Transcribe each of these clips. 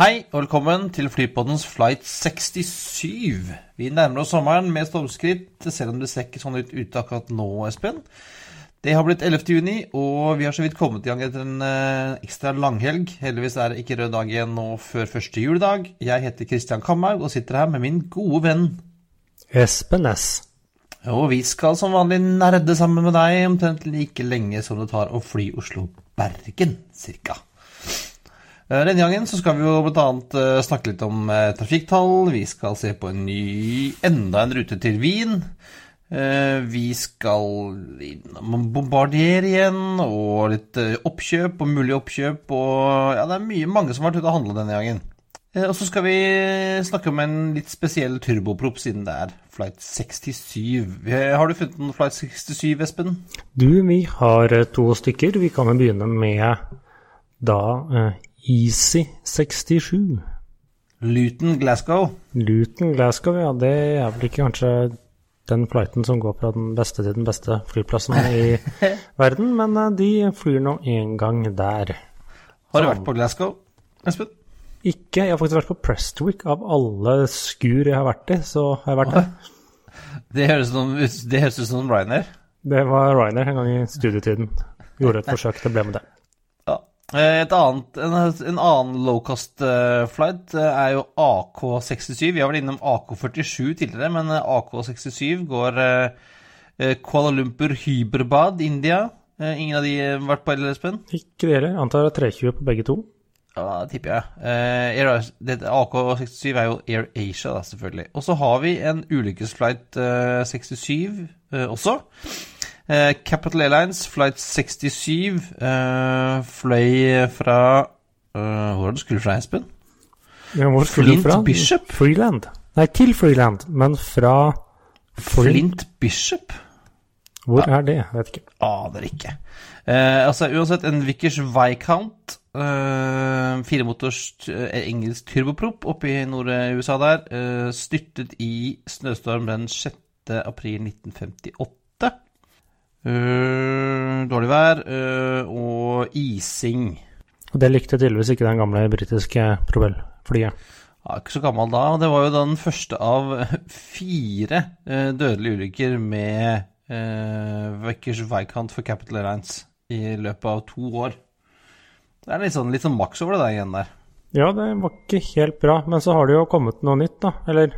Hei og velkommen til Flypoddens flight 67. Vi nærmer oss sommeren med stormskritt, selv om det ser ikke sånn ut ute akkurat nå, Espen. Det har blitt 11. juni, og vi har så vidt kommet i gang etter en eh, ekstra langhelg. Heldigvis er det ikke rød dag igjen nå før første juledag. Jeg heter Kristian Kamhaug og sitter her med min gode venn. Espen S. Og vi skal som vanlig nerde sammen med deg omtrent like lenge som det tar å fly Oslo-Bergen, cirka. Eh, Denne gangen så skal vi jo bl.a. snakke litt om eh, trafikktall. Vi skal se på en ny, enda en rute til Wien. Eh, Vi skal innom Bombardier igjen, og litt eh, oppkjøp og mulig oppkjøp. Og ja, det er mye, mange som har vært ute og handla denne gangen. Eh, Og så skal vi snakke om en litt spesiell turboprop, siden det er flight 67. Eh, Har du funnet noen flight 67, Espen? Du, vi har eh, to stykker. Vi kan jo begynne med da eh, Easy 67. Luton Glasgow. Luton Glasgow, ja, det er vel ikke kanskje den flighten som går fra den beste til den beste flyplassen i verden, men eh, de flyr nå en gang der. Har du vært på Glasgow, Espen? Ikke, jeg har faktisk vært på Prestwick. Av alle skur jeg har vært i, så har jeg vært der. Det høres ut som Ryanair. Det var Ryanair en gang i studietiden. Gjorde et forsøk, det ble med det. Eh, Et annet, en, en annen low cost eh, flight eh, er jo AK67. Vi har vært innom AK47 tidligere, men eh, AK67 går Kuala Lumpur, Hyberbad, India. Ingen av de har vært på, eller Espen? Ikke dere. Antar det er 320 på begge to. Ja, det tipper jeg. Eh, AK67 er jo Air Asia, da, selvfølgelig. Og så har vi en ulykkesflight eh, 67 eh, også. Eh, Capital Airlines flight 67 eh, fløy fra eh, Hvor var det du skulle fra, Espen? Ja, hvor skulle Flint du fra? Bishop? Freeland. Nei, til Freeland, men fra Flint. Flint Bishop? Hvor er det? Jeg vet ikke. Aner ikke. Eh, altså, uansett, en Vickers Viscount, eh, firemotors eh, engelsk turboprop oppe i Nord-USA der, eh, styrtet i snøstorm den 6. april 1958. Eh, dårlig vær uh, og ising. Og det likte tydeligvis ikke den gamle britiske Probell-flyet. Ja, ikke så gammel da. Det var jo den første av fire uh, dødelige ulykker med uh, Vekkers Viscount for Capital Airlines i løpet av to år. Det er litt sånn, litt sånn maks over det der igjen der. Ja, det var ikke helt bra, men så har det jo kommet noe nytt, da. Eller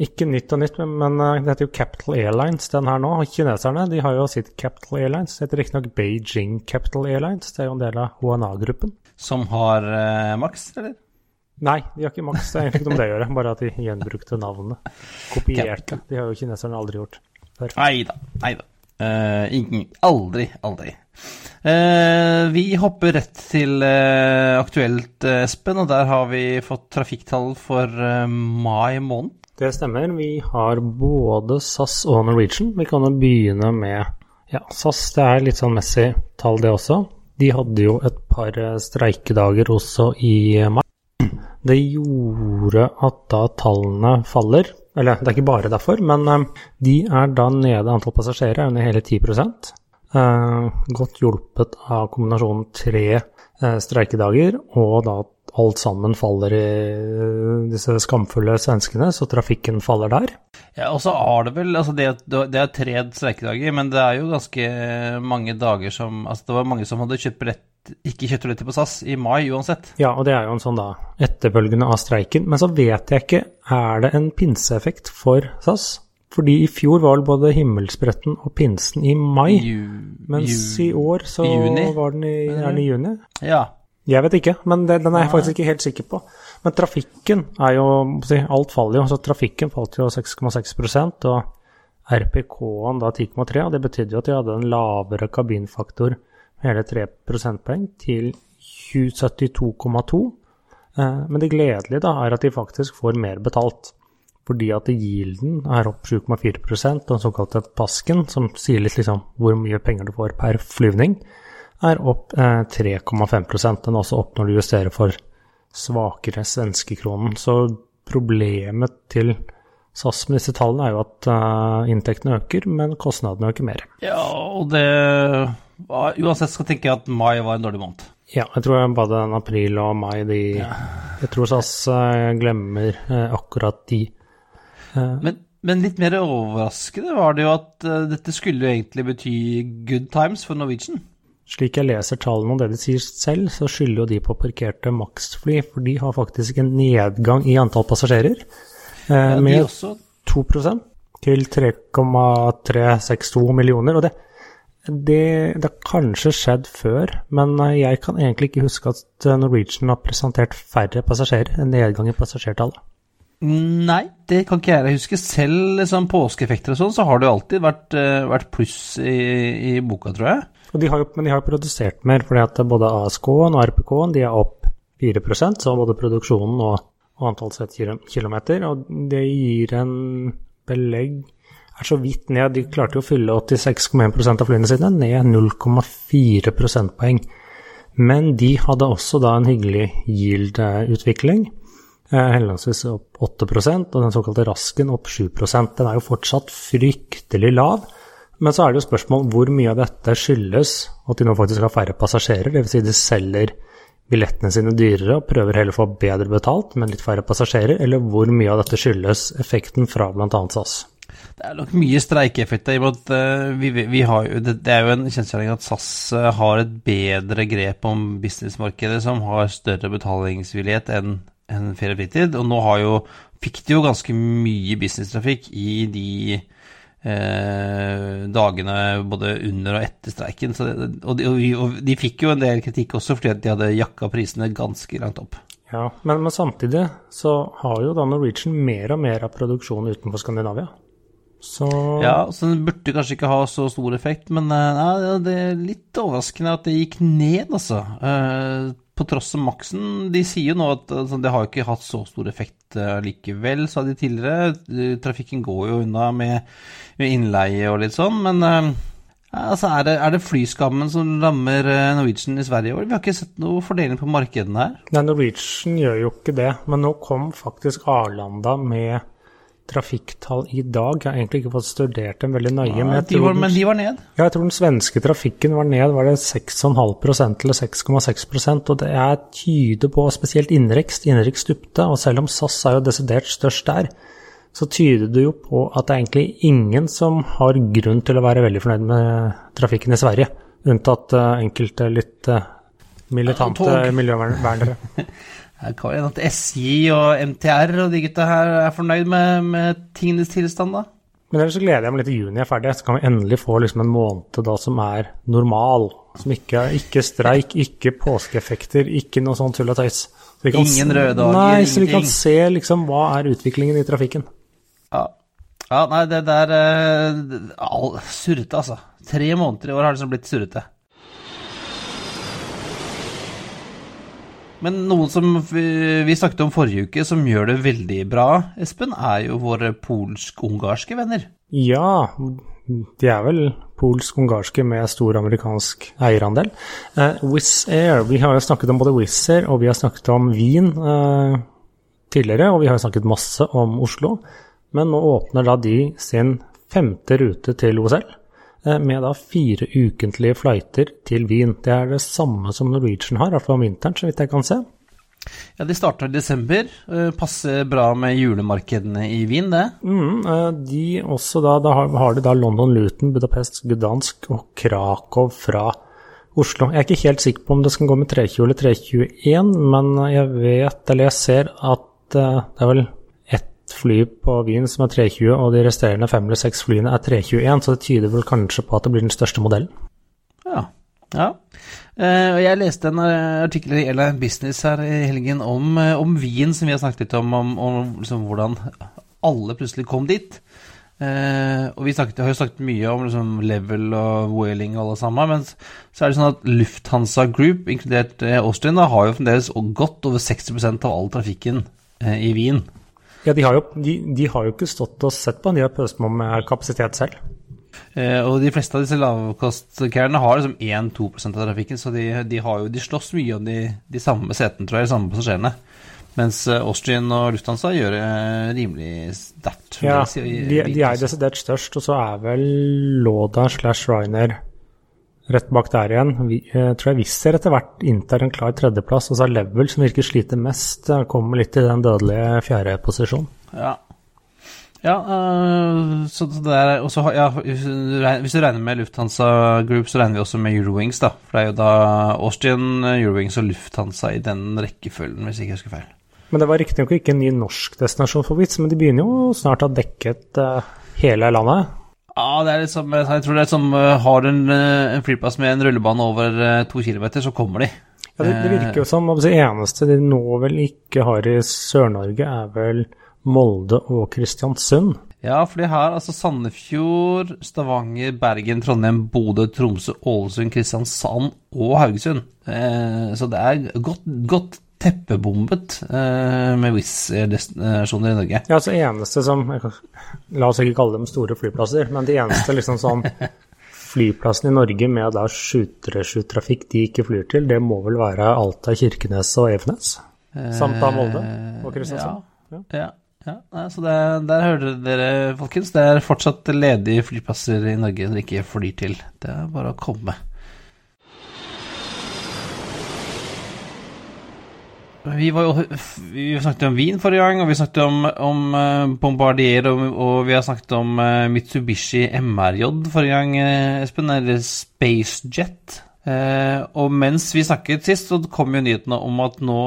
ikke nytt og nytt, men, men eh, det heter jo Capital Airlines, den her nå. Og kineserne de har jo sitt Capital Airlines. Det heter riktignok Beijing Capital Airlines. Det er jo en del av HNA-gruppen. Som har eh, maks, eller? Nei, de har ikke maks. Det er egentlig ikke noe med det å gjøre, bare at de gjenbrukte navnet. Kopierte. De har jo kineserne aldri gjort før. Nei da. Nei da. Uh, ingen, aldri, aldri. Uh, vi hopper rett til uh, aktuelt, eh, Espen, og der har vi fått trafikktall for eh, mai måned. Det stemmer. Vi har både SAS og Norwegian. Vi kan jo begynne med ja, SAS. Det er litt sånn messig tall, det også. De hadde jo et par eh, streikedager også i mai. Det gjorde at da tallene faller. Eller det er ikke bare derfor, men eh, de er da nede antall passasjerer er under hele 10 eh, Godt hjulpet av kombinasjonen tre streikedager, og da alt sammen faller i eh, disse skamfulle svenskene, så trafikken faller der. Ja, og så har det vel altså det, det er tre streikedager, men det er jo ganske mange dager som Altså, det var mange som hadde kjøpt billett, ikke kjøpt billetter på SAS i mai uansett. Ja, og det er jo en sånn da etterfølgende av streiken. Men så vet jeg ikke, er det en pinseeffekt for SAS? Fordi i fjor var vel både himmelspretten og pinsen i mai, Ju- mens ju- i år så juni? var den i, er den i juni. Ja. Jeg vet ikke, men det, den er jeg faktisk ikke helt sikker på. Men trafikken er jo Alt faller jo, så trafikken falt jo 6,6 og RPK-en da 10,3. og Det betydde jo at de hadde en lavere kabinfaktor med hele 3 prosentpoeng til 72,2. Eh, men det gledelige da er at de faktisk får mer betalt. Fordi at yielden er opp 7,4 og den såkalte pasken, som sier litt liksom hvor mye penger du får per flyvning, er opp 3,5 Den er også opp når du justerer for svakere svenskekronen. Så problemet til SAS med disse tallene er jo at uh, inntektene øker, men kostnadene øker mer. Ja, og det Uansett skal tenke at mai var en dårlig måned. Ja, jeg tror både den april og mai de ja. Jeg tror SAS uh, glemmer uh, akkurat de. Men, men, litt mer overraskende var det jo at dette skulle jo egentlig bety good times for Norwegian. Slik jeg leser tallene og det de sier selv, så skylder jo de på parkerte maksfly, for de har faktisk en nedgang i antall passasjerer. Eh, med også... 2% til 3,362 millioner. Og det, det, det, har kanskje skjedd før, men eh, jeg kan egentlig ikke huske at eh, Norwegian har presentert færre passasjerer, en nedgang i passasjertallet. Nei, det kan ikke jeg huske. Selv liksom påskeeffekter og sånn, så har det jo alltid vært, vært pluss i, i, boka, tror jeg. De jo, men de har jo produsert mer, fordi at både ASK-en og RPK-en er opp 4% så både produksjonen og og antall sett kilometer, og det gir en belegg er så vidt ned. De klarte jo å fylle 86,1% av flyene sine, ned 0,4 prosentpoeng. Men de hadde også da en hyggelig yield-utvikling. Eh, henholdsvis opp 8 og den såkalte rasken opp 7% Den er jo fortsatt fryktelig lav. Men så er det jo spørsmål hvor mye av dette skyldes at de nå faktisk har færre passasjerer, dvs. Si de selger billettene sine dyrere og prøver heller å få bedre betalt, men litt færre passasjerer, eller hvor mye av dette skyldes effekten fra bl.a. SAS? Det er nok mye streikeeffekter. i og har det, er jo en kjensgjerning at SAS uh, har et bedre grep om businessmarkedet, som har større betalingsvillighet enn en Ferie Fritid. Og nå har jo, fikk de jo ganske mye businesstrafikk i de eh, dagene både under og etter streiken. Det, og, de, og, de, fikk jo en del kritikk også fordi de hadde jakka prisene ganske langt opp. Ja, men, men, samtidig så har jo da Norwegian mer og mer av produksjonen utenfor Skandinavia. Så Ja, så den burde kanskje ikke ha så stor effekt, men eh, nei, det er litt overraskende at det gikk ned, altså. Eh, på tross av maksen. De sier jo nå at altså, det har ikke hatt så stor effekt uh, likevel, sa de tidligere. Trafikken går jo unna med, med innleie og litt sånn, men uh, altså, er, det, er det flyskammen som rammer uh, Norwegian i Sverige? Vi har ikke sett noe fordeling på markedene her. Nei, Norwegian gjør jo ikke det, men nå kom faktisk Arlanda med trafikktall i dag. Jeg har egentlig ikke fått studert dem veldig nøye. Ja, men, de var, men, de var, ned? Ja, jeg tror den svenske trafikken var ned var det 6,5% eller 6,6% og det er tyder på, spesielt innenriks, innenriks stupte, og selv om SAS er jo desidert størst der, så tyder det jo på at det er egentlig ingen som har grunn til å være veldig fornøyd med trafikken i Sverige, unntatt uh, enkelte litt uh, militante ja, miljøvernere. Her kan hende at SJ og MTR og de gutta her er fornøyd med, med tingenes tilstand, da. Men ellers så gleder jeg meg litt til juni er ferdig, så kan vi endelig få liksom en måned da som er normal. Som ikke er ikke streik, ikke påskeeffekter, ikke noe sånt tull og tøys. Ingen røde dager, Nei, ingenting. så vi kan se liksom hva er utviklingen i trafikken. Ja. ja nei, det der uh, Surrete, altså. Tre måneder i år har det liksom blitt surrete. Men noen som vi snakket om forrige uke, som gjør det veldig bra, Espen, er jo våre polsk-ungarske venner. Ja, de er vel polsk-ungarske med stor amerikansk eierandel. Uh, Wizz Air, vi har jo snakket om både Wizz Air og vi har snakket om Wien uh, tidligere, og vi har jo snakket masse om Oslo. Men nå åpner da de sin femte rute til OSL. Eh, med da fire ukentlige flighter til Wien. Det er det samme som Norwegian har, i hvert fall om vinteren, så vidt jeg kan se. Ja, De starter i desember. Eh, passer bra med julemarkedene i Wien, det? Mm, eh, de også da, da har de da London Luton, Budapest, Gdansk og Krakow fra Oslo. Jeg er ikke helt sikker på om det skal gå med 320 eller 321, men jeg vet, eller jeg ser at det er vel fly på Wien som er 320, og de resterende fem eller seks flyene er 321, så det tyder vel kanskje på at det blir den største modellen. Ja. ja. Uh, jeg leste en eh, artikkel i Airline Business her i helgen om, uh, om Wien, som vi har snakket litt om, om, om liksom, hvordan alle plutselig kom dit. Uh, og vi snakket, har jo snakket mye om liksom, level og whaling og alle sammen, men så er det sånn at Lufthansa Group, inkludert eh, Austrian, har jo fremdeles godt over 60% av all trafikken uh, i Wien. Ja, de har, jo, de, de har, jo, ikke stått og sett på, de har pøst på med kapasitet selv. Eh, og de fleste av disse lavkostcarene har liksom 1-2% av trafikken, så de, de, har jo, de slåss mye om de, de samme setene, tror jeg, de samme passasjerene. Mens eh, Austrian og Lufthansa gjør det rimelig sterkt. Ja, de, de er desidert størst, og så er vel Låda slash Ryanair rett bak der igjen. Vi, jeg tror jeg Wizz etter hvert inntar en klar tredjeplass, og så er Level, som virker sliter mest, kommer litt i den dødelige fjerdeposisjonen. Ja. Ja, øh, så det er også, ja, Hvis du regner med Lufthansa Group, så regner vi også med Eurowings, da. For det er jo da Austrian, Eurowings og Lufthansa i den rekkefølgen, hvis jeg ikke husker feil. Men det var riktignok ikke en ny norsk destinasjon for vits, men de begynner jo snart å ha dekket hele landet. Ja, det er liksom, jeg tror det er som uh, Har du en, uh, en, flyplass med en rullebane over to kilometer, så kommer de. Ja, det, det virker jo som det eneste de nå vel ikke har i Sør-Norge, er vel Molde og Kristiansund. Ja, for de har altså Sandefjord, Stavanger, Bergen, Trondheim, Bodø, Tromsø, Ålesund, Kristiansand og Haugesund. Eh, så det er godt, godt teppebombet eh, med Wizz-destinasjoner i Norge. Ja, altså eneste som La oss ikke kalle dem store flyplasser, men de eneste liksom sånn flyplassene i Norge med da 737-trafikk de ikke flyr til, det må vel være Alta, Kirkenes og Evenes? Samt da Molde og Kristiansand? Ja. ja. ja. ja så det, der hører dere, folkens. Det er fortsatt ledige flyplasser i Norge dere ikke flyr til. Det er bare å komme. Vi, jo, vi snakket om vin forrige gang, og vi snakket om, om uh, Bombardier, og, og, vi har snakket om uh, Mitsubishi MRJ forrige gang, uh, Espen, eller SpaceJet. Eh, og mens vi snakket sist, så kom jo nyhetene om at nå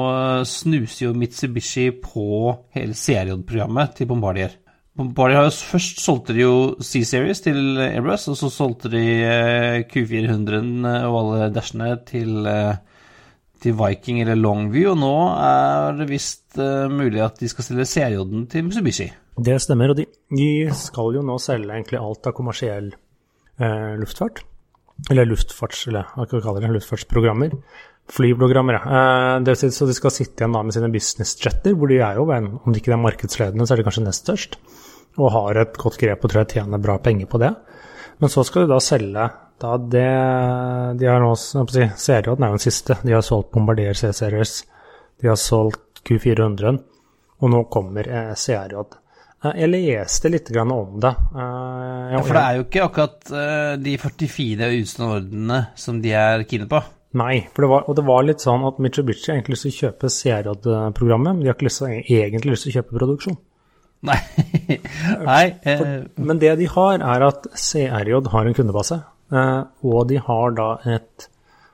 snuser jo Mitsubishi på hele CRJ-programmet til Bombardier. Bombardier har jo Først solgte de jo C-Series til Airbus, og så solgte de Q400 og alle dashene til uh, til Viking eller Longview, og nå er det visst uh, mulig at de skal stille CJ-en til Mitsubishi. Det stemmer, og de, de, skal jo nå selge egentlig alt av kommersiell eh, luftfart. Eller luftfarts, eller hva skal vi kalle det, luftfartsprogrammer. Flyprogrammer, ja. Eh, det vil si, så de skal sitte igjen da med sine businessjetter, hvor de er jo, om de ikke er markedsledende, så er de kanskje nest størst. Og har et godt grep og tror jeg tjener bra penger på det. Men så skal de da selge da det, de har nå, si, Serien er jo den siste. De har solgt Bombardier C-Series. De har solgt Q400. Og nå kommer eh, CRJ. Eh, jeg leste litt om det. Eh, ja, for det er jo ikke akkurat eh, de 44 utstående som de er kine på? Nei, det var, og det var litt sånn at Mitsubishi har egentlig lyst til å kjøpe CRJ-programmet, men de har ikke lyst, egentlig lyst til å kjøpe produksjon. Nei. Nei. For, men det de har, er at CRJ har en kundebase. Eh, og de har da et,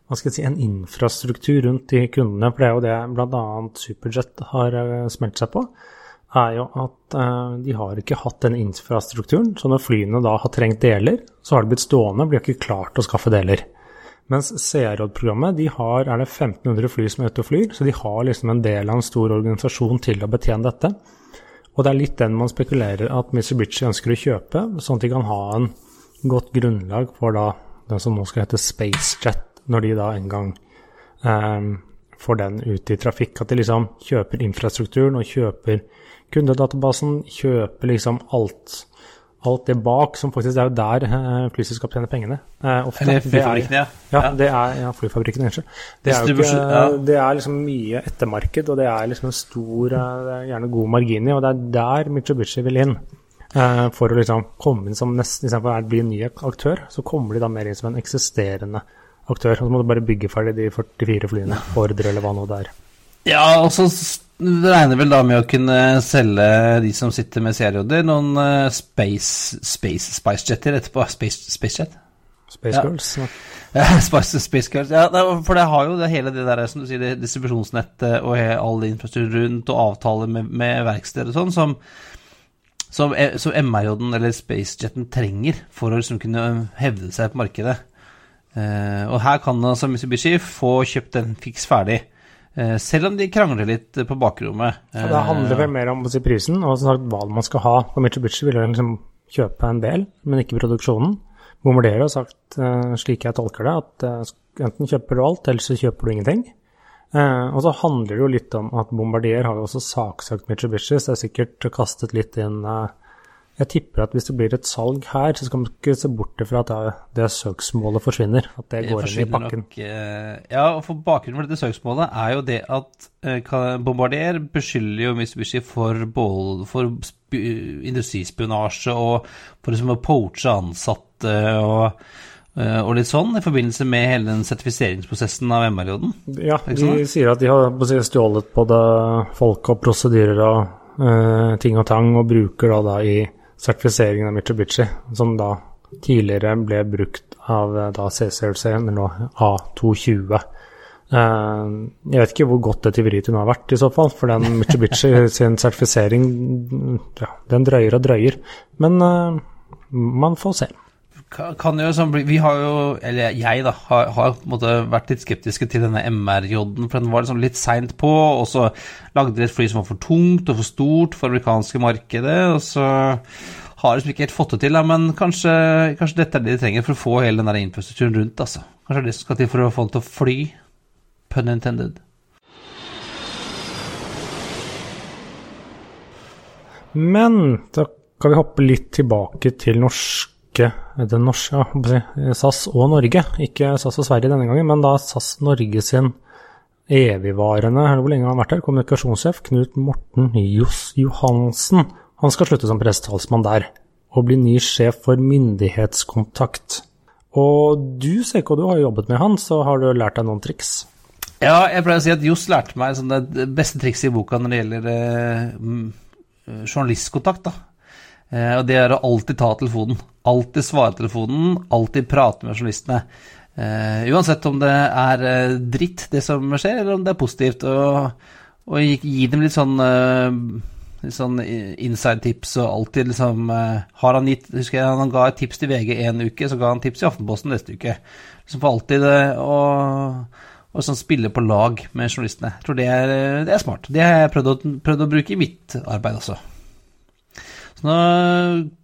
hva skal jeg si, en infrastruktur rundt de kundene. For det er jo det bl.a. Superjet har eh, smelt seg på. er jo at uh, de har ikke hatt den infrastrukturen. Så når flyene da har trengt deler, så har de blitt stående, blir ikke klart å skaffe deler. Mens CR-råd-programmet de har, er det 1500 fly som er ute og flyr, så de har liksom en del av en stor organisasjon til å betjene dette. Og det er litt den man spekulerer at Mitsubishi ønsker å kjøpe, sånn at de kan ha en godt grunnlag for da den som nå skal hete SpaceJet, når de da en gang um, får den ut i trafikk. At de liksom kjøper infrastrukturen og kjøper kundedatabasen, kjøper liksom alt. Alt det bak, som faktisk er jo der uh, flyselskap tjener pengene. Uh, ofte. Eller flyfabrikkene, ja. Ja, det er, ja flyfabrikkene, unnskyld. Det er ikke, det er liksom mye ettermarked, og det er liksom en stor, uh, gjerne god margin i, og det er der Mitsubishi vil inn. Eh, for å liksom komme inn som nesten istedenfor å bli en ny aktør, så kommer de da mer inn som en eksisterende aktør. Og så må du bare bygge ferdig de 44 flyene, ordre eller hva nå det er. Ja, og så regner vel da med å kunne selge de som sitter med serieodder, noen uh, space, space jetter etterpå. Space? Space ja. Girls. Ja, Ja, Space Girls. Ja, for det har jo det hele det der som du sier, distribusjonsnettet og all infrastruktur rundt og avtaler med, med verksteder og sånn, som som, e, som MRJ-en eller SpaceJeten trenger for å liksom kunne hevde seg på markedet. Eh, og her kan altså Mitsubishi få kjøpt den fiks ferdig. Eh, selv om de krangler litt på bakrommet. Eh, det handler vel mer om prisen og sagt hva man skal ha. På Mitsubishi vil liksom kjøpe en del, men ikke produksjonen. Bombardier har sagt, eh, slik jeg tolker det, at eh, enten kjøper du alt, eller så kjøper du ingenting. Eh, og så handler det jo litt om at Bombardier har jo også saksøkt Mitsubishi, så det er sikkert kastet litt inn eh, Jeg tipper at hvis det blir et salg her, så skal man ikke se bort fra at det, det søksmålet forsvinner. At det går inn i pakken. Nok, eh, ja, og for bakgrunnen for dette søksmålet er jo det at eh, Bombardier beskylder jo Mitsubishi for, både, for industrispionasje og for liksom å poache ansatte og og litt sånn, i forbindelse med hele den sertifiseringsprosessen av MR-joden. Ja, de sier at de har stjålet både folk og prosedyrer og uh, ting og tang, og bruker da, da i sertifiseringen av Mitsubishi, som da tidligere ble brukt av eh, da CCLC, eller nå A220. Uh, jeg vet ikke hvor godt det tyveriet har vært, i så fall, for den Mitsubishi sin sertifisering ja, den drøyer og drøyer. Men uh, man får se kan jo sånn Vi har jo, eller jeg, da, har, har på en måte vært litt skeptiske til denne MR-J-en, for den var liksom litt seint på, og så lagde de et fly som var for tungt og for stort for amerikanske markedet, og så har liksom ikke helt fått det til, da, men kanskje, kanskje, dette er det de trenger for å få hele den der infrastrukturen rundt, altså. Kanskje det skal til for å få den til å fly, pun intended. Men da kan vi hoppe litt tilbake til norsk norske, den norske SAS og Norge, ikke SAS og Sverige denne gangen, men da SAS Norge sin evigvarende, hvor lenge har han vært her, kommunikasjonssjef Knut Morten Johs Johansen. Han skal slutte som pressetalsmann der, og bli ny sjef for myndighetskontakt. Og du, CK, du har jo jobbet med han, så har du lært deg noen triks? Ja, jeg pleier å si at Johs lærte meg sånn det beste trikset i boka når det gjelder eh, journalistkontakt. da. Eh, og det er å alltid ta telefonen. Alltid svare telefonen, alltid prate med journalistene. Uh, uansett om det er uh, dritt, det som skjer, eller om det er positivt. Og, og gi, gi, dem litt sånn, litt sånn inside-tips, og alltid liksom Har han gitt Husker jeg han ga et tips til VG en uke, så ga han tips i Aftenposten neste uke. Liksom for alltid å sånn spille på lag med journalistene. Jeg tror det er, det er smart. Det har jeg prøvd å, prøvd å bruke i mitt arbeid også. Så nå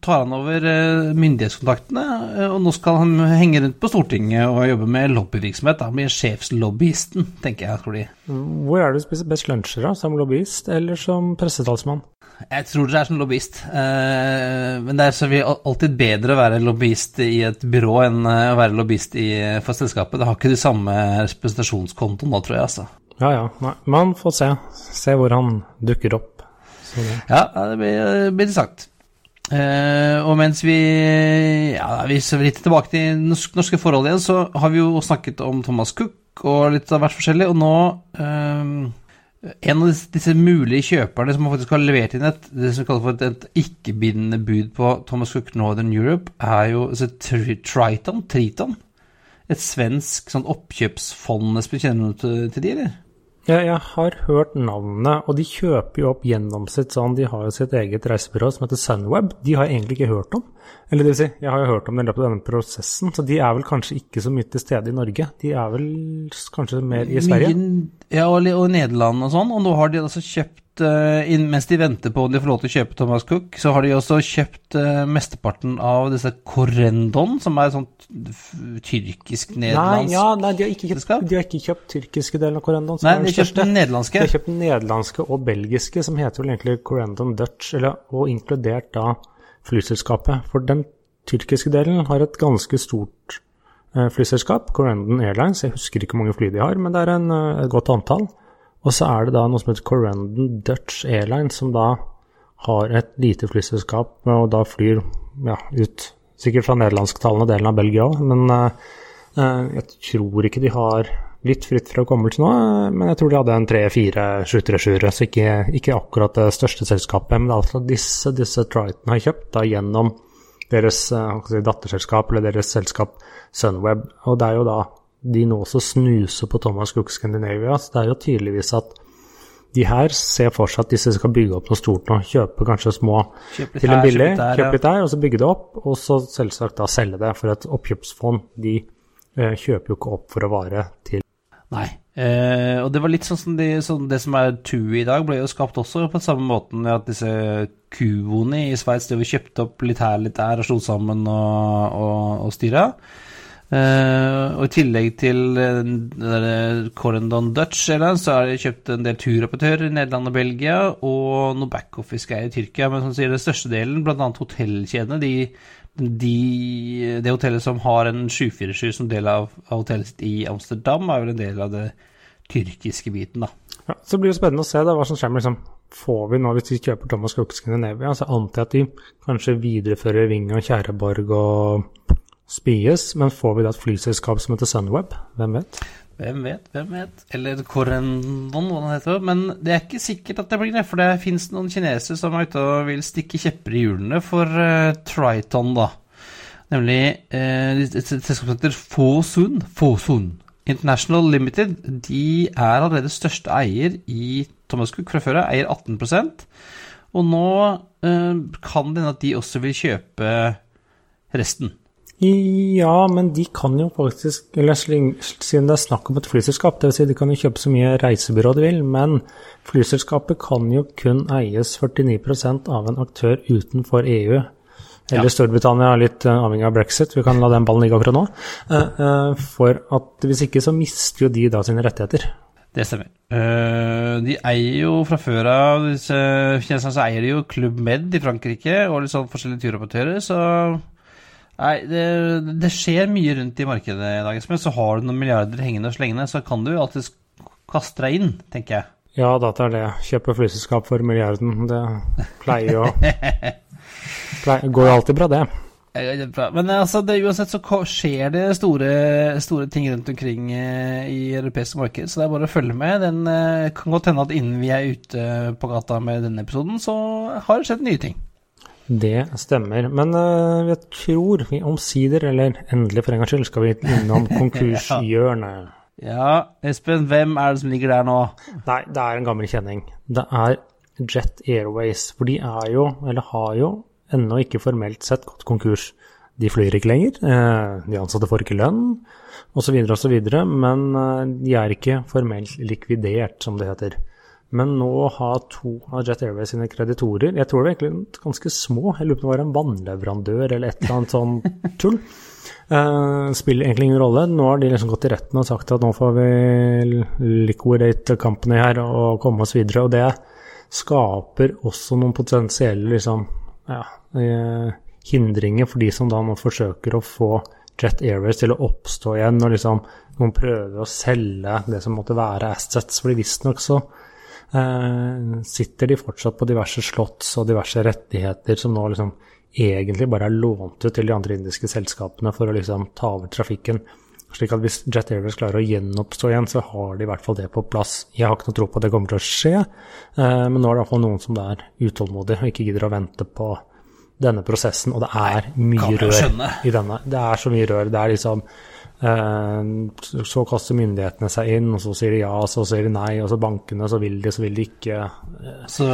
tar han over eh, myndighetskontaktene, eh, og nå skal han henge rundt på Stortinget og jobbe med lobbyvirksomhet. Han blir sjefslobbyisten, tenker jeg. Tror de. Hvor er det du spiser best lunsjer, da? Som lobbyist eller som pressetalsmann? Jeg tror det er som lobbyist. Eh, men det er så alltid bedre å være lobbyist i et byrå enn å være lobbyist for selskapet. Det har ikke de samme representasjonskontoen nå, tror jeg. altså. Ja ja, Nei, man får se. Se hvor han dukker opp. Ja, det blir, blir sagt. Uh, og mens vi ja, vi litt tilbake til norsk, norske forhold igjen, så har vi jo snakket om Thomas Cook og litt av hvert forskjellig, og nå uh, En av disse, disse, mulige kjøperne som faktisk har levert inn et det som kalles for et, et ikke-bindende bud på Thomas Cook Northern Europe, er jo altså, Triton, Triton. Et svensk sånn oppkjøpsfond. Kjenner du til, til de, eller? Ja, jeg har hørt navnet, og de kjøper jo opp gjennom sitt sånn De har jo sitt eget reisebyrå som heter Sunweb. De har jeg egentlig ikke hørt om. Eller det vil si, jeg har jo hørt om det i løpet av denne prosessen, så de er vel kanskje ikke så mye til stede i Norge. De er vel kanskje mer i Sverige? ja, og, og Nederland og sånn. Og nå har de altså kjøpt uh, mens de venter på om de får lov til å kjøpe Thomas Cook, så har de også kjøpt uh, mesteparten av disse Corendon, som er et sånt tyrkisk-nederlandsk Nei, ja, nei de, har ikke kjøpt, de har ikke kjøpt tyrkiske delen av Corendon. Nei, de har kjøpt den nederlandske. De har kjøpt den nederlandske og belgiske, som heter vel egentlig Corendon Dutch, eller, og inkludert da flyselskapet. For den tyrkiske delen har et ganske stort uh, flyselskap, Corendon Airlines. Jeg husker ikke hvor mange fly de har, men det er en, et godt antall. Og så er det da noe som heter Corendon Dutch Airlines, som da har et lite flyselskap og da flyr ja, ut sikkert fra nederlandsktalende delen av Belgia òg, men uh, jeg tror ikke de har litt fritt fra hukommelse nå, men jeg tror de hadde en tre-fire 737-ere, så ikke, ikke, akkurat det største selskapet. Men det er altså disse, disse Triton har kjøpt da gjennom deres si, datterselskap eller deres selskap Sunweb. Og det er jo da de nå også snuser på Thomas Cook Scandinavia. Så det er jo tydeligvis at de her ser for seg at disse skal bygge opp noe stort nå. Kjøpe kanskje små til en billig, kjøpe litt der, og så bygge det opp. Og så selvsagt da selge det for et oppkjøpsfond. De eh, kjøper jo ikke opp for å vare til Nei. Eh, og det var litt sånn som de, sånn det som er TUI i dag, ble jo skapt også på samme måten at disse kuoene i Sveits kjøpte opp litt her, litt der, og slo sammen og, og, og styra. Eh, og i tillegg til uh, Corendon Dutch Airlines, så har de kjøpt en del turoperatører i Nederland og Belgia, og noe backoffice-greier i Tyrkia. Men som sier den største delen, bl.a. hotellkjedene, de de, det hotellet som har en 747 som del av, av, hotellet sitt i Amsterdam, er vel en del av det tyrkiske biten, da. Ja, så blir det spennende å se da, hva som skjer liksom, Får vi nå, hvis vi kjøper Thomas Cook Scandinavia, så antar jeg at de kanskje viderefører Ving og Kjæreborg og Spies, men får vi da et flyselskap som heter Sunweb? Hvem vet? Hvem vet, hvem vet. Eller Corendon, hva det heter. Men det er ikke sikkert at det blir det, for det fins noen kinesere som er ute og vil stikke kjepper i hjulene for uh, Triton, da. Nemlig uh, et selskap som heter Fosun. Fosun. International Limited de er allerede største eier i Thomas Cook fra før av, eier 18 Og nå uh, kan det hende at de også vil kjøpe resten. Ja, men de kan jo faktisk eller Siden det er snakk om et flyselskap, dvs. Si de kan jo kjøpe så mye reisebyrå de vil, men flyselskapet kan jo kun eies 49% av en aktør utenfor EU. Eller ja. Storbritannia, litt uh, avhengig av brexit, vi kan la den ballen ligge akkurat nå. Uh, uh, for at hvis ikke så mister jo de da sine rettigheter. Det stemmer. de eier jo fra før av disse så eier de jo Club Med i Frankrike og litt sånn forskjellige turoperatører, så Nei, det, det, skjer mye rundt i markedet i dag. Men så har du noen milliarder hengende og slengende, så kan du alltid kaste deg inn, tenker jeg. Ja, dette er det. Kjøpe flyselskap for milliarden. Det pleier jo pleier, Går jo alltid bra, det. Men altså, det, uansett så skjer det store, store, ting rundt omkring eh, i europeiske marked, så det er bare å følge med. Den eh, kan godt hende at innen vi er ute på gata med denne episoden, så har det skjedd nye ting. Det stemmer. Men uh, jeg tror vi omsider, eller endelig for en gangs skyld, skal vi innom konkurshjørnet. ja. Espen, hvem er det som ligger der nå? Nei, det er en gammel kjenning. Det er Jet Airways. For de er jo, eller har jo, ennå ikke formelt sett gått konkurs. De flyr ikke lenger, uh, de ansatte får ikke lønn, osv., osv., men uh, de er ikke formelt likvidert, som det heter. Men nå har to av Jet Airways sine kreditorer Jeg tror det er egentlig ganske små. Jeg lurer på om det var en vannleverandør eller et eller annet sånn tull. Uh, spiller egentlig ingen rolle. Nå har de liksom gått i retten og sagt at nå får vi liquidate company her og komme oss videre. Og det skaper også noen potensielle liksom, ja, uh, hindringer for de som da nå forsøker å få Jet Airways til å oppstå igjen, og liksom noen prøver å selge det som måtte være assets. For visstnok så sitter de fortsatt på diverse slotts og diverse rettigheter som nå liksom egentlig bare er lånt ut til de andre indiske selskapene for å liksom ta over trafikken. Slik at hvis Jet Airways klarer å gjenoppstå igjen, så har de i hvert fall det på plass. Jeg har ikke noe tro på at det kommer til å skje, eh, men nå er det i hvert fall noen som er utålmodige og ikke gidder å vente på denne prosessen. Og det er mye rør i denne. Det er så mye rør. Det er liksom Eh, så kaster myndighetene seg inn, og så sier de ja, så sier de nei, og så bankene, så vil de, så vil de ikke. Så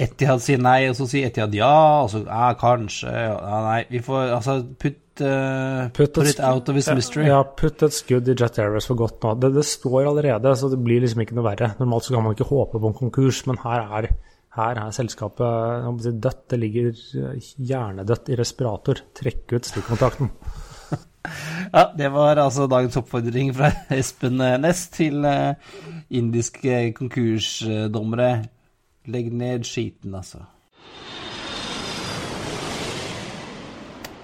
Etihad sier nei, og så sier Etihad ja, og så ja, kanskje ja, Nei, vi får altså put, uh, put, put it out of his mystery. Ja, put et skudd i Jet Airways for godt nå. Det, det, står allerede, så det blir liksom ikke noe verre. Normalt så kan man ikke håpe på en konkurs, men her er, her er selskapet dødt. Det ligger hjernedødt i respirator. Trekk ut stikkontakten. Ja, det var altså dagens oppfordring fra Espen Næss til uh, indiske konkursdommere. Legg ned skiten, altså.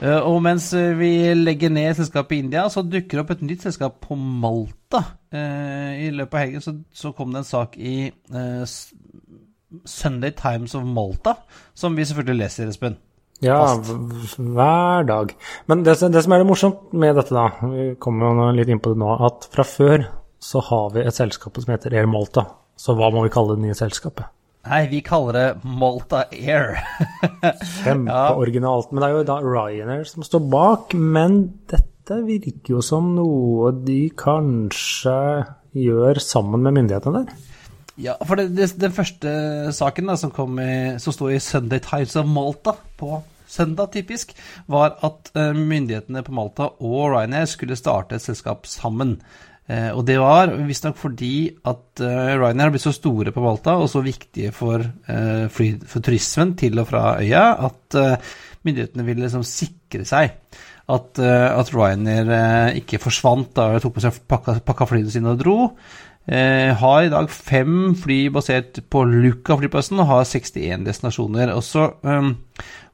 Uh, og mens vi legger ned selskapet i India, så dukker det opp et nytt selskap på Malta. Uh, I løpet av helgen så, så, kom det en sak i Sunday Times of Malta, som vi selvfølgelig leser, Espen. Ja, hver dag. Men det, det, som er det morsomt med dette, da, vi kommer jo litt inn på det nå, at fra før så har vi et selskap som heter Air Malta. Så hva må vi kalle det nye selskapet? Nei, vi kaller det Malta Air. Kjempeoriginalt. Men det er jo da Ryanair som står bak. Men dette virker jo som noe de kanskje gjør sammen med myndighetene der? Ja, for det, det, den første saken da, som, kom i, som sto i Sunday Times of Malta på søndag, typisk, var at uh, myndighetene på Malta og Ryanair skulle starte et selskap sammen. Eh, og det var visstnok fordi at uh, Ryanair har blitt så store på Malta og så viktige for, fly, for turismen til og fra øya at myndighetene ville liksom sikre seg at, at Ryanair ikke forsvant da de tok på seg pakka, pakka flyene sine og dro. har i dag fem fly basert på Luca flyplassen og har 61 destinasjoner. Og så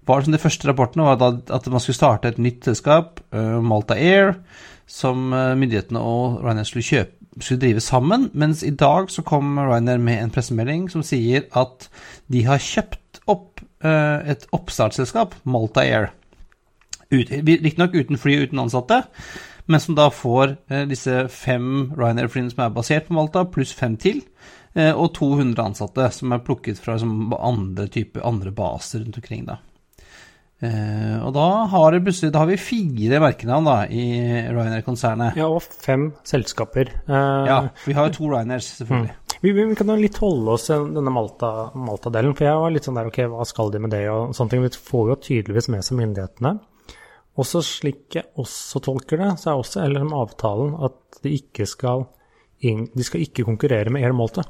var som De første rapportene var at man skulle starte et nytt selskap, Malta Air som eh, myndighetene og Ryanair skulle, kjøpe, skulle drive sammen. Mens i dag så kom Ryanair med en pressemelding som sier at de har kjøpt opp uh, et oppstartsselskap, Malta Air. Riktignok uten fly og uten ansatte, men som da får disse fem Ryanair-flyene som er basert på Malta, pluss fem til. Og 200 ansatte som er plukket fra andre, type, andre baser rundt omkring. da. Uh, og da har, da har, vi fire merkenavn da, i Ryanair-konsernet. Ja, og fem selskaper. Eh, ja, vi har jo to Ryanairs, selvfølgelig. Mm. Vi, vi, kan jo litt holde oss denne Malta-delen, Malta for jeg var litt sånn der ok, hva skal de med det og sånne ting. Vi får jo tydeligvis med seg myndighetene. Også slik jeg også tolker det, så er også LRM-avtalen at de ikke skal, de skal ikke konkurrere med Air Malta.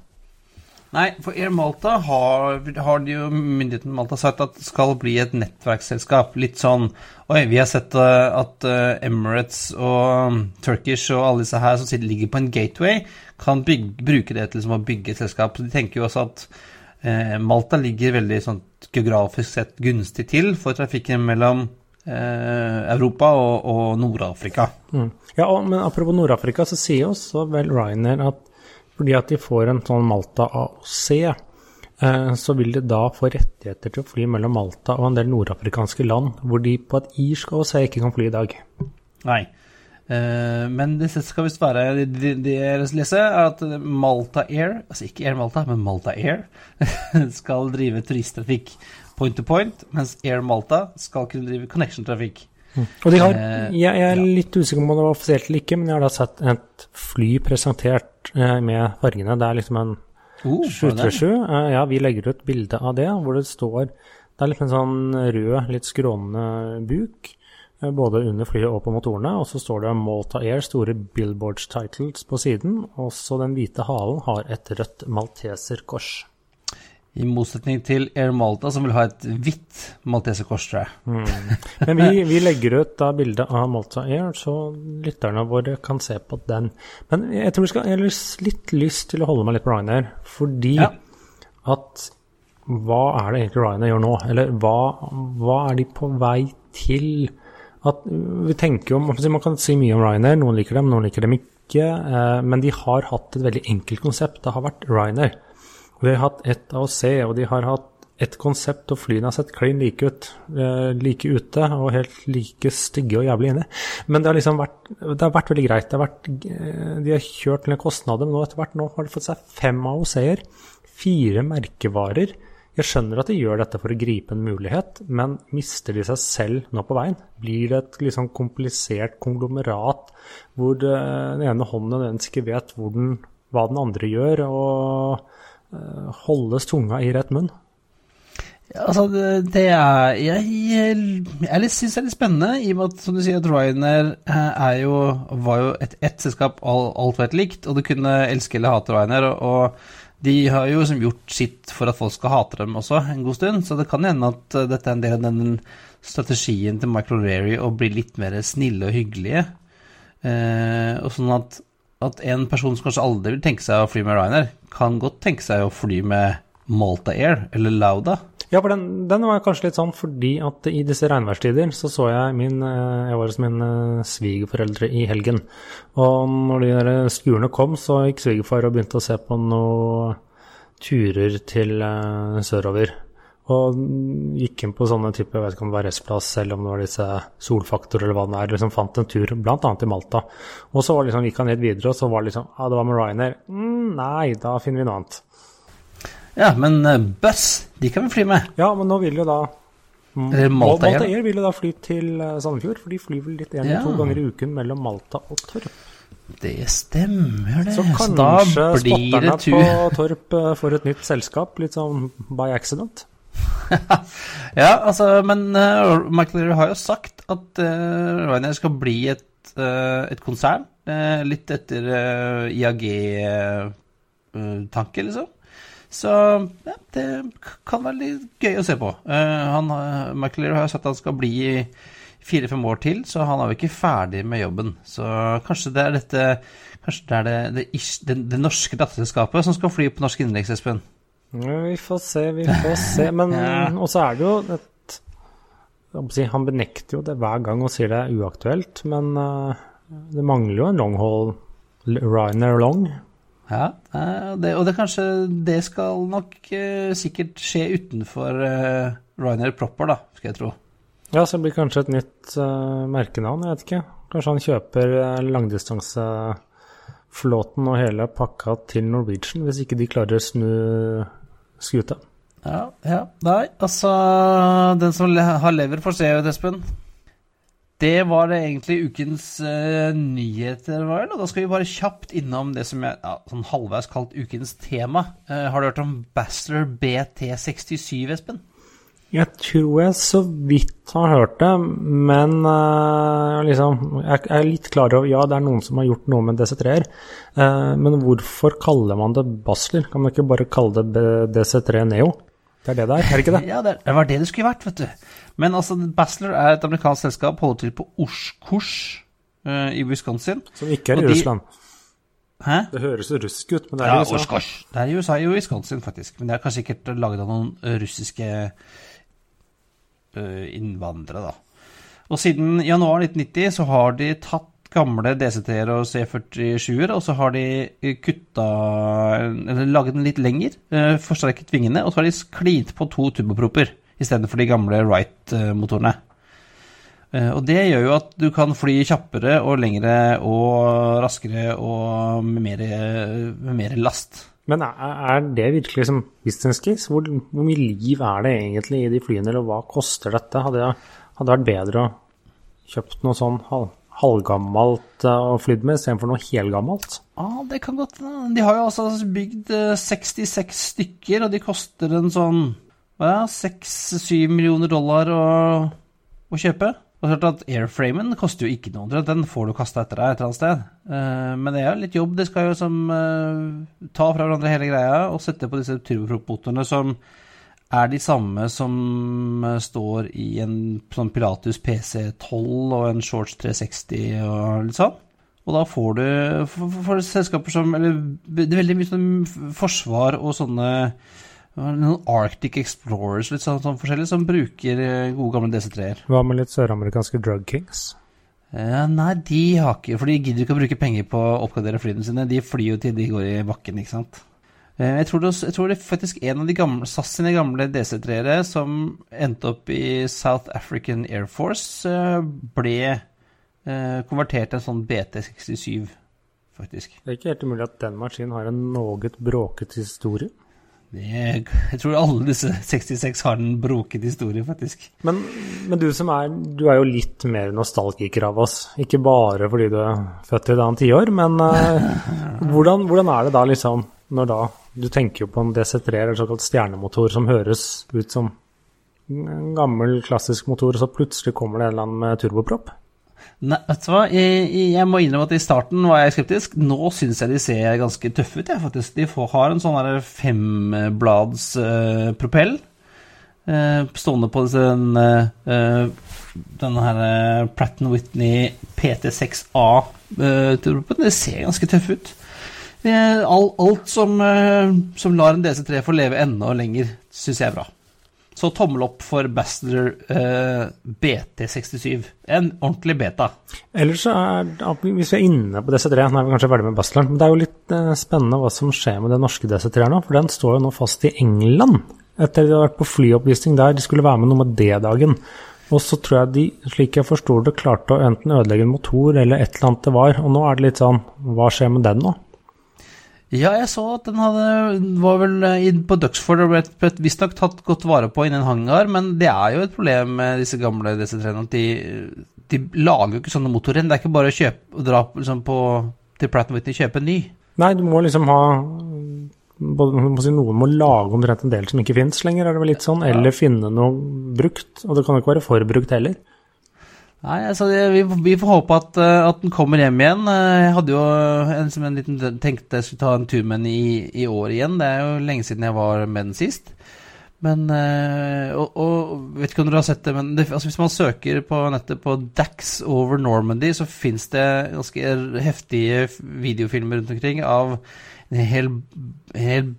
Nei, for Air Malta har, har jo myndigheten Malta sagt at skal bli et nettverksselskap. Litt sånn Oi, vi har sett uh, at uh, Emirates og um, Turkish og alle disse her som sitter, ligger på en gateway, kan bygge, bruke det til liksom, å bygge et selskap. Så de tenker jo også at eh, Malta ligger veldig sånn, geografisk sett gunstig til for trafikken mellom Europa og, og Nord-Afrika. Mm. Ja, og, men apropos Nord-Afrika, så sier også vel Ryanair at fordi at de får en sånn Malta AOC, eh, så vil de da få rettigheter til å fly mellom Malta og en del nordafrikanske land, hvor de på et irsk AOC ikke kan fly i dag. Nei. Uh, men det skal visst være Det jeg leser, er at Malta Air, altså ikke Air Malta, men Malta Air, skal drive turisttrafikk point to point, mens Air Malta skal kunne drive connection-trafikk. Mm. Og de har, eh, jeg, er litt usikker på om det var offisielt eller ikke, men jeg har da sett et fly presentert eh, med fargene. Det er liksom en oh, 737. Eh, ja, vi legger ut bilde av det, hvor det står Det er litt en sånn rød, litt skrånende buk. Både under flyet og på motorene. Og så står det Malta Air, store billboard titles på siden. Og så den hvite halen har et rødt malteserkors. I motsetning til Air Malta, som vil ha et hvitt malteserkors, tror jeg. Mm. Men vi, vi, legger ut da bildet av Malta Air, så lytterne våre kan se på den. Men jeg tror vi skal, jeg har litt lyst til å holde meg litt på Ryanair, fordi ja. at hva er det egentlig Ryanair gjør nå? Eller hva, hva er de på vei til? At vi tenker jo, Man kan si mye om Ryanair, noen liker dem, noen liker dem ikke. Eh, men de har hatt et veldig enkelt konsept. Det har vært Ryanair. Og de har hatt ett AOC, og de har hatt et konsept, og flyene har sett klin like ut. Eh, like ute og helt like stygge og jævlig inne. Men det har liksom vært, det har vært veldig greit. Har vært, eh, de har kjørt ned kostnader, men nå etter hvert nå har de fått seg fem AOC-er. Fire merkevarer. Jeg skjønner at de gjør dette for å gripe en mulighet, men mister de seg selv nå på veien? Blir det et liksom komplisert konglomerat hvor eh, den ene hånden nødvendigvis ikke vet den, hva den andre gjør? og holdes tunga i rett munn? Altså, det, er Jeg, jeg, syns det er litt spennende, i og med at som du sier, at Ryanair eh, er jo, var jo et ett selskap, alt var et likt, og du kunne elske eller hate Ryanair. Og de har jo liksom gjort sitt for at folk skal hate dem også en god stund, så det kan hende at eh, dette er en del av den strategien til Michael Rary å bli litt mer snille og hyggelige. Eh, og sånn at at en person som kanskje aldri vil tenke seg å fly med Ryanair, kan godt tenke seg å fly med Malta Air eller Lauda. Ja, for den, den var kanskje litt sånn fordi at i disse regnværstider så så jeg min eh, Jeg var hos mine eh, svigerforeldre i helgen. Og når de der skurene kom, så gikk svigerfar og begynte å se på noen turer til uh, sørover. Og gikk inn på sånne type, jeg vet ikke om det var restplass eller om det var disse Solfaktor eller hva det er. liksom Fant en tur, bl.a. til Malta. Og så var liksom, gikk han helt videre, og så var det liksom Ja, det var med Ryanair. Mm, nei, da finner vi noe annet. Ja, men uh, buss, de kan vi fly med. Ja, men nå vil jo da Malta, Malta Air vil jo da fly til uh, Sandefjord, for de flyr vel litt én eller ja. to ganger i uken mellom Malta og Torp. Det stemmer, det. Så kanskje spotterne på Torp uh, får et nytt selskap, litt sånn by accident? ja, altså, men uh, McLeary Leary har jo sagt at uh, Ryanair skal bli et uh, et konsern. Uh, litt etter eh, IAG-tanke, liksom. Så ja, det kan være litt gøy å se på. Eh, McLeary har- jo sagt at han skal bli i fire-fem år til, så han er jo ikke ferdig med jobben. Så kanskje det er dette Kanskje det er det, det, det, det norske datterselskapet som skal fly på norsk innenriks, Espen? Ja, vi får se, vi får se. Men Ja. Og så er det jo et si, Han benekter jo det hver gang og sier det er uaktuelt, men uh, det mangler jo en longhall Ryanair Long. Ja, eh, det, og det kanskje Det skal nok uh, sikkert skje utenfor uh, Ryanair proper, da, skal jeg tro. Ja, så det blir kanskje et nytt uh, merkenavn, jeg vet ikke. Kanskje han kjøper langdistanseflåten og hele pakka til Norwegian, hvis ikke de klarer å snu skuta. Ja, ja. Nei, altså Den som har lever, får se, Espen. Det var det egentlig ukens uh, nyheter, var vel? Og da skal vi bare kjapt innom det som er ja, sånn halvveis kalt ukens tema. Uh, har du hørt om Bachelor BT67, Espen? Jeg tror jeg så vidt har hørt det, men uh, liksom Jeg er litt klar over Ja, det er noen som har gjort noe med DC3-er, uh, men hvorfor kaller man det Basler? Kan man ikke bare kalle det DC3 Neo? Det er det det er, er det ikke det? Ja, det, det var det det skulle vært, vet du. Men altså, Basler er et amerikansk selskap, holder til på Oshkosh uh, i Wisconsin. Som ikke er i de- Russland. Hæ? Det høres russisk ut, men det er Ja, i USA. Oshkosh. Det er i USA, i Wisconsin, faktisk. Men det er kanskje sikkert laget av noen eh, russiske eh, innvandrere, da. Og siden januar 1990 så har de tatt gamle DC3-er og C47-er, og så har de kutta Eller laget den litt lenger, eh, forsterket vingene, og så har de klint på to turbopropper istedenfor de gamle Wright-motorene. Eh, Og det gjør jo at du kan fly kjappere og lengre og raskere og med mer, med mer last. Men er, det virkelig som business? Hvor, hvor mye liv er det egentlig i de flyene, eller hva koster dette? Hadde det vært bedre å kjøpt noe sånn halv, halvgammelt eh, og flydd med, istedenfor noe helgammelt? Ja, det kan godt hende. De har jo altså bygd eh, 66 stykker, og de koster en sånn hva er det, 6-7 millioner dollar å, å kjøpe. Og er klart at Airframen koster jo ikke noe, den får du kasta etter deg et eller annet sted. Eh, men det er jo litt jobb. De skal jo som eh, ta fra hverandre hele greia og sette på disse turboprop-motorene som er de samme som eh, står i en sånn Pilatus PC12 og en Shorts 360 og litt sånn. Og da får du for, for, for selskaper som Eller det er veldig mye sånn forsvar og sånne noen Arctic Explorers litt sånn, sånn forskjellig, som bruker eh, gode gamle DC3-er. Hva med litt søramerikanske drug kings? Eh, nei, de har ikke For de gidder ikke å bruke penger på å oppgradere flyene sine. De flyr jo til de går i bakken, ikke sant. Eh, jeg, tror det, jeg tror det er faktisk en av de gamle SAS sine gamle DC3-ere som endte opp i South African Air Force, eh, ble eh, konvertert til en sånn BT67, faktisk. Det er ikke helt umulig at den maskinen har en noe bråket historie. Det, jeg tror alle disse 66 har en broket historie, faktisk. Men, men du som er Du er jo litt mer nostalgiker av oss. Ikke bare fordi du er født i et annet tiår, men uh, hvordan, hvordan er det da, liksom, når da Du tenker jo på en DC3 eller såkalt stjernemotor som høres ut som en gammel, klassisk motor, og så plutselig kommer det en eller annen med turbopropp? Nei, vet du hva? Jeg, jeg må innrømme at i starten var jeg skeptisk. Nå syns jeg de ser ganske tøffe ut, jeg, faktisk. De får, har en sånn femblads uh, propell uh, stående på den, uh, denne her Pratt Whitney PT6A uh. Det ser ganske tøffe ut. All, alt som, eh, som lar en DC3 få leve enda lenger, syns jeg er bra. Så tommel opp for Bastler eh, BT67. En ordentlig beta. Ellers så er Hvis vi er inne på DC3, nå er vi kanskje ferdig med Bastleren, men det er jo litt eh, spennende hva som skjer med den norske DC3 nå, for den står jo nå fast i England. Etter de har vært på flyoppvisning der, de skulle være med noe med D-dagen. Og så tror jeg de, slik jeg forsto det, klarte å enten ødelegge en motor eller et eller annet det var. Og nå er det litt sånn, hva skjer med den nå? Ja, jeg så at den hadde, var vel inn på Duxford og ble visstnok tatt godt vare på innen hangar, men det er jo et problem med disse gamle DC3-ene at de, de lager jo ikke sånne motorrenn. Det er ikke bare å kjøpe dra liksom, på, til Pratt Whitney og kjøpe en ny. Nei, du må liksom ha både, må si, Noen må lage omtrent en del som ikke fins lenger, er det vel litt sånn? Eller finne noe brukt. Og det kan jo ikke være forbrukt heller. Nei, altså, vi, vi får håpe at, eh, at den kommer hjem igjen. Eh, Jeg hadde jo en, som en liten tenkte jeg skulle ta en tur med den i, i år igjen. Det er jo lenge siden jeg var med den sist. Men eh, og, og vet ikke om dere har sett det, men det, altså, hvis man søker på nettet på Dax over Normandy, så fins det ganske heftige videofilmer rundt omkring av en hel, en hel,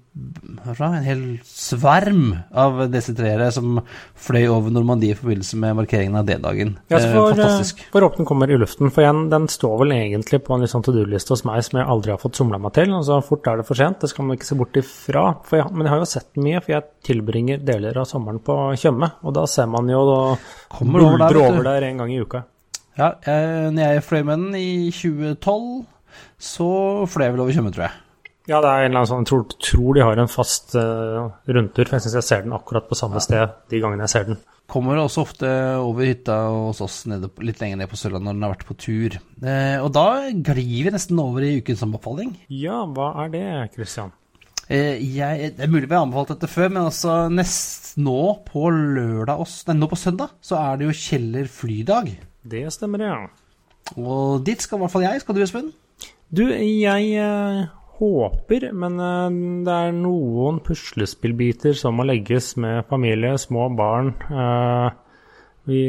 en hel sverm av DC3-ere som fløy over Normandie i forbindelse med markeringen av D-dagen. Ja, Eh, for, Fantastisk. eh, for åpnen kommer i luften. For igjen, den står vel egentlig på en litt sånn to do-liste hos meg som jeg aldri har fått somla meg til. Og så fort er det for sent, det skal man ikke se bort ifra. Jeg, men jeg har jo sett den mye, for jeg tilbringer deler av sommeren på Tjøme. Og da ser man jo da Kommer over der, over der en gang i uka. Ja, jeg, når jeg fløy med den i 2012, så fløy jeg vel over Tjøme, tror jeg. Ja, det er en eller annen sånn, jeg tror, tror de har en fast uh, rundtur, for jeg syns jeg ser den akkurat på samme sted de gangene jeg ser den. Kommer også ofte over hytta hos oss nede, litt lenger ned på Sørlandet når den har vært på tur. Eh, og da glir vi nesten over i ukens anbefaling. Ja, hva er det, Christian? Eh, jeg, det er mulig vi har anbefalt dette før, men altså nest nå på lørdag også, nei, nå på søndag så er det jo Kjeller flydag. Det stemmer, ja. Og dit skal i hvert fall jeg. Skal du, Espen? Du, jeg eh, håper, men eh, det er noen puslespillbiter som må legges med familie, små barn. Eh, vi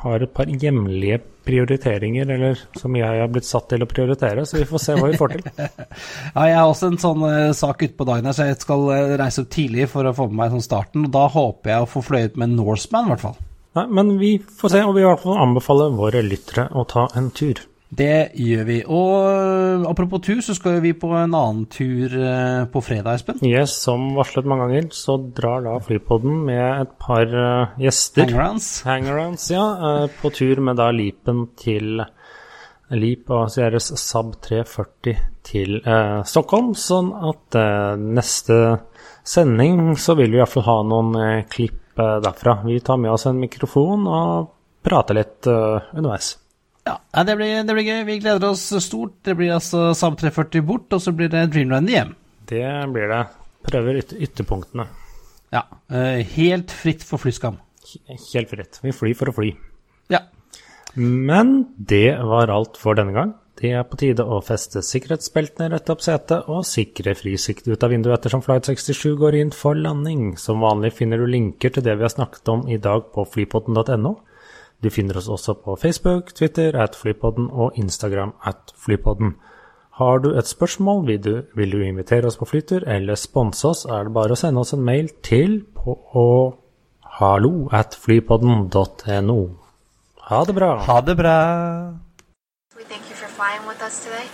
har et par hjemlige prioriteringer, eller som jeg har blitt satt til å prioritere, så vi får se hva vi får til. Ja, jeg har også en sånn eh, sak ute på dagen her, så jeg skal reise opp tidlig for å få med meg sånn starten. Og da håper jeg å få fløyet med Norseman, i hvert fall. Nei, men vi får se, og vi i hvert fall anbefale våre lyttere å ta en tur. Det gjør vi. Og apropos tur, så skal vi på en annen tur øh, på fredag, Espen. Yes, som varslet mange ganger, så drar da Flypodden med et par eh, gjester. Hangarounds. Hangarounds, ja. eh, på tur med da Lipen til Leap og Sierras Sab 340 til eh, Stockholm. Sånn at eh, neste sending så vil vi i hvert fall ha noen eh, klipp eh, derfra. Vi tar med oss en mikrofon og prater litt eh, underveis. Ja, det blir, det blir gøy. Vi gleder oss stort. Det blir altså Sam 340 bort, og så blir det Dreamland hjem. Det blir det. Prøver yt ytterpunktene. Ja, øh, helt fritt for flyskam. Helt fritt. Vi flyr for å fly. Ja. Men det var alt for denne gang. Det er på tide å feste sikkerhetsbeltene, rett opp setet og sikre frisikt ut av vinduet ettersom Flight 67 går inn for landing. Som vanlig finner du linker til det vi har snakket om i dag på flypodden.no. Du finner oss også på Facebook, Twitter at flypodden og Instagram at flypodden. Har du et spørsmål, vil du, vil du invitere oss på flytur eller sponse oss, er det bare å sende oss en mail til på hallo at flypodden.no. Ha det bra. Ha det bra. We thank you for flying with us today.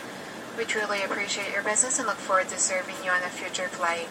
We truly appreciate your business and look forward to serving you on a future flight.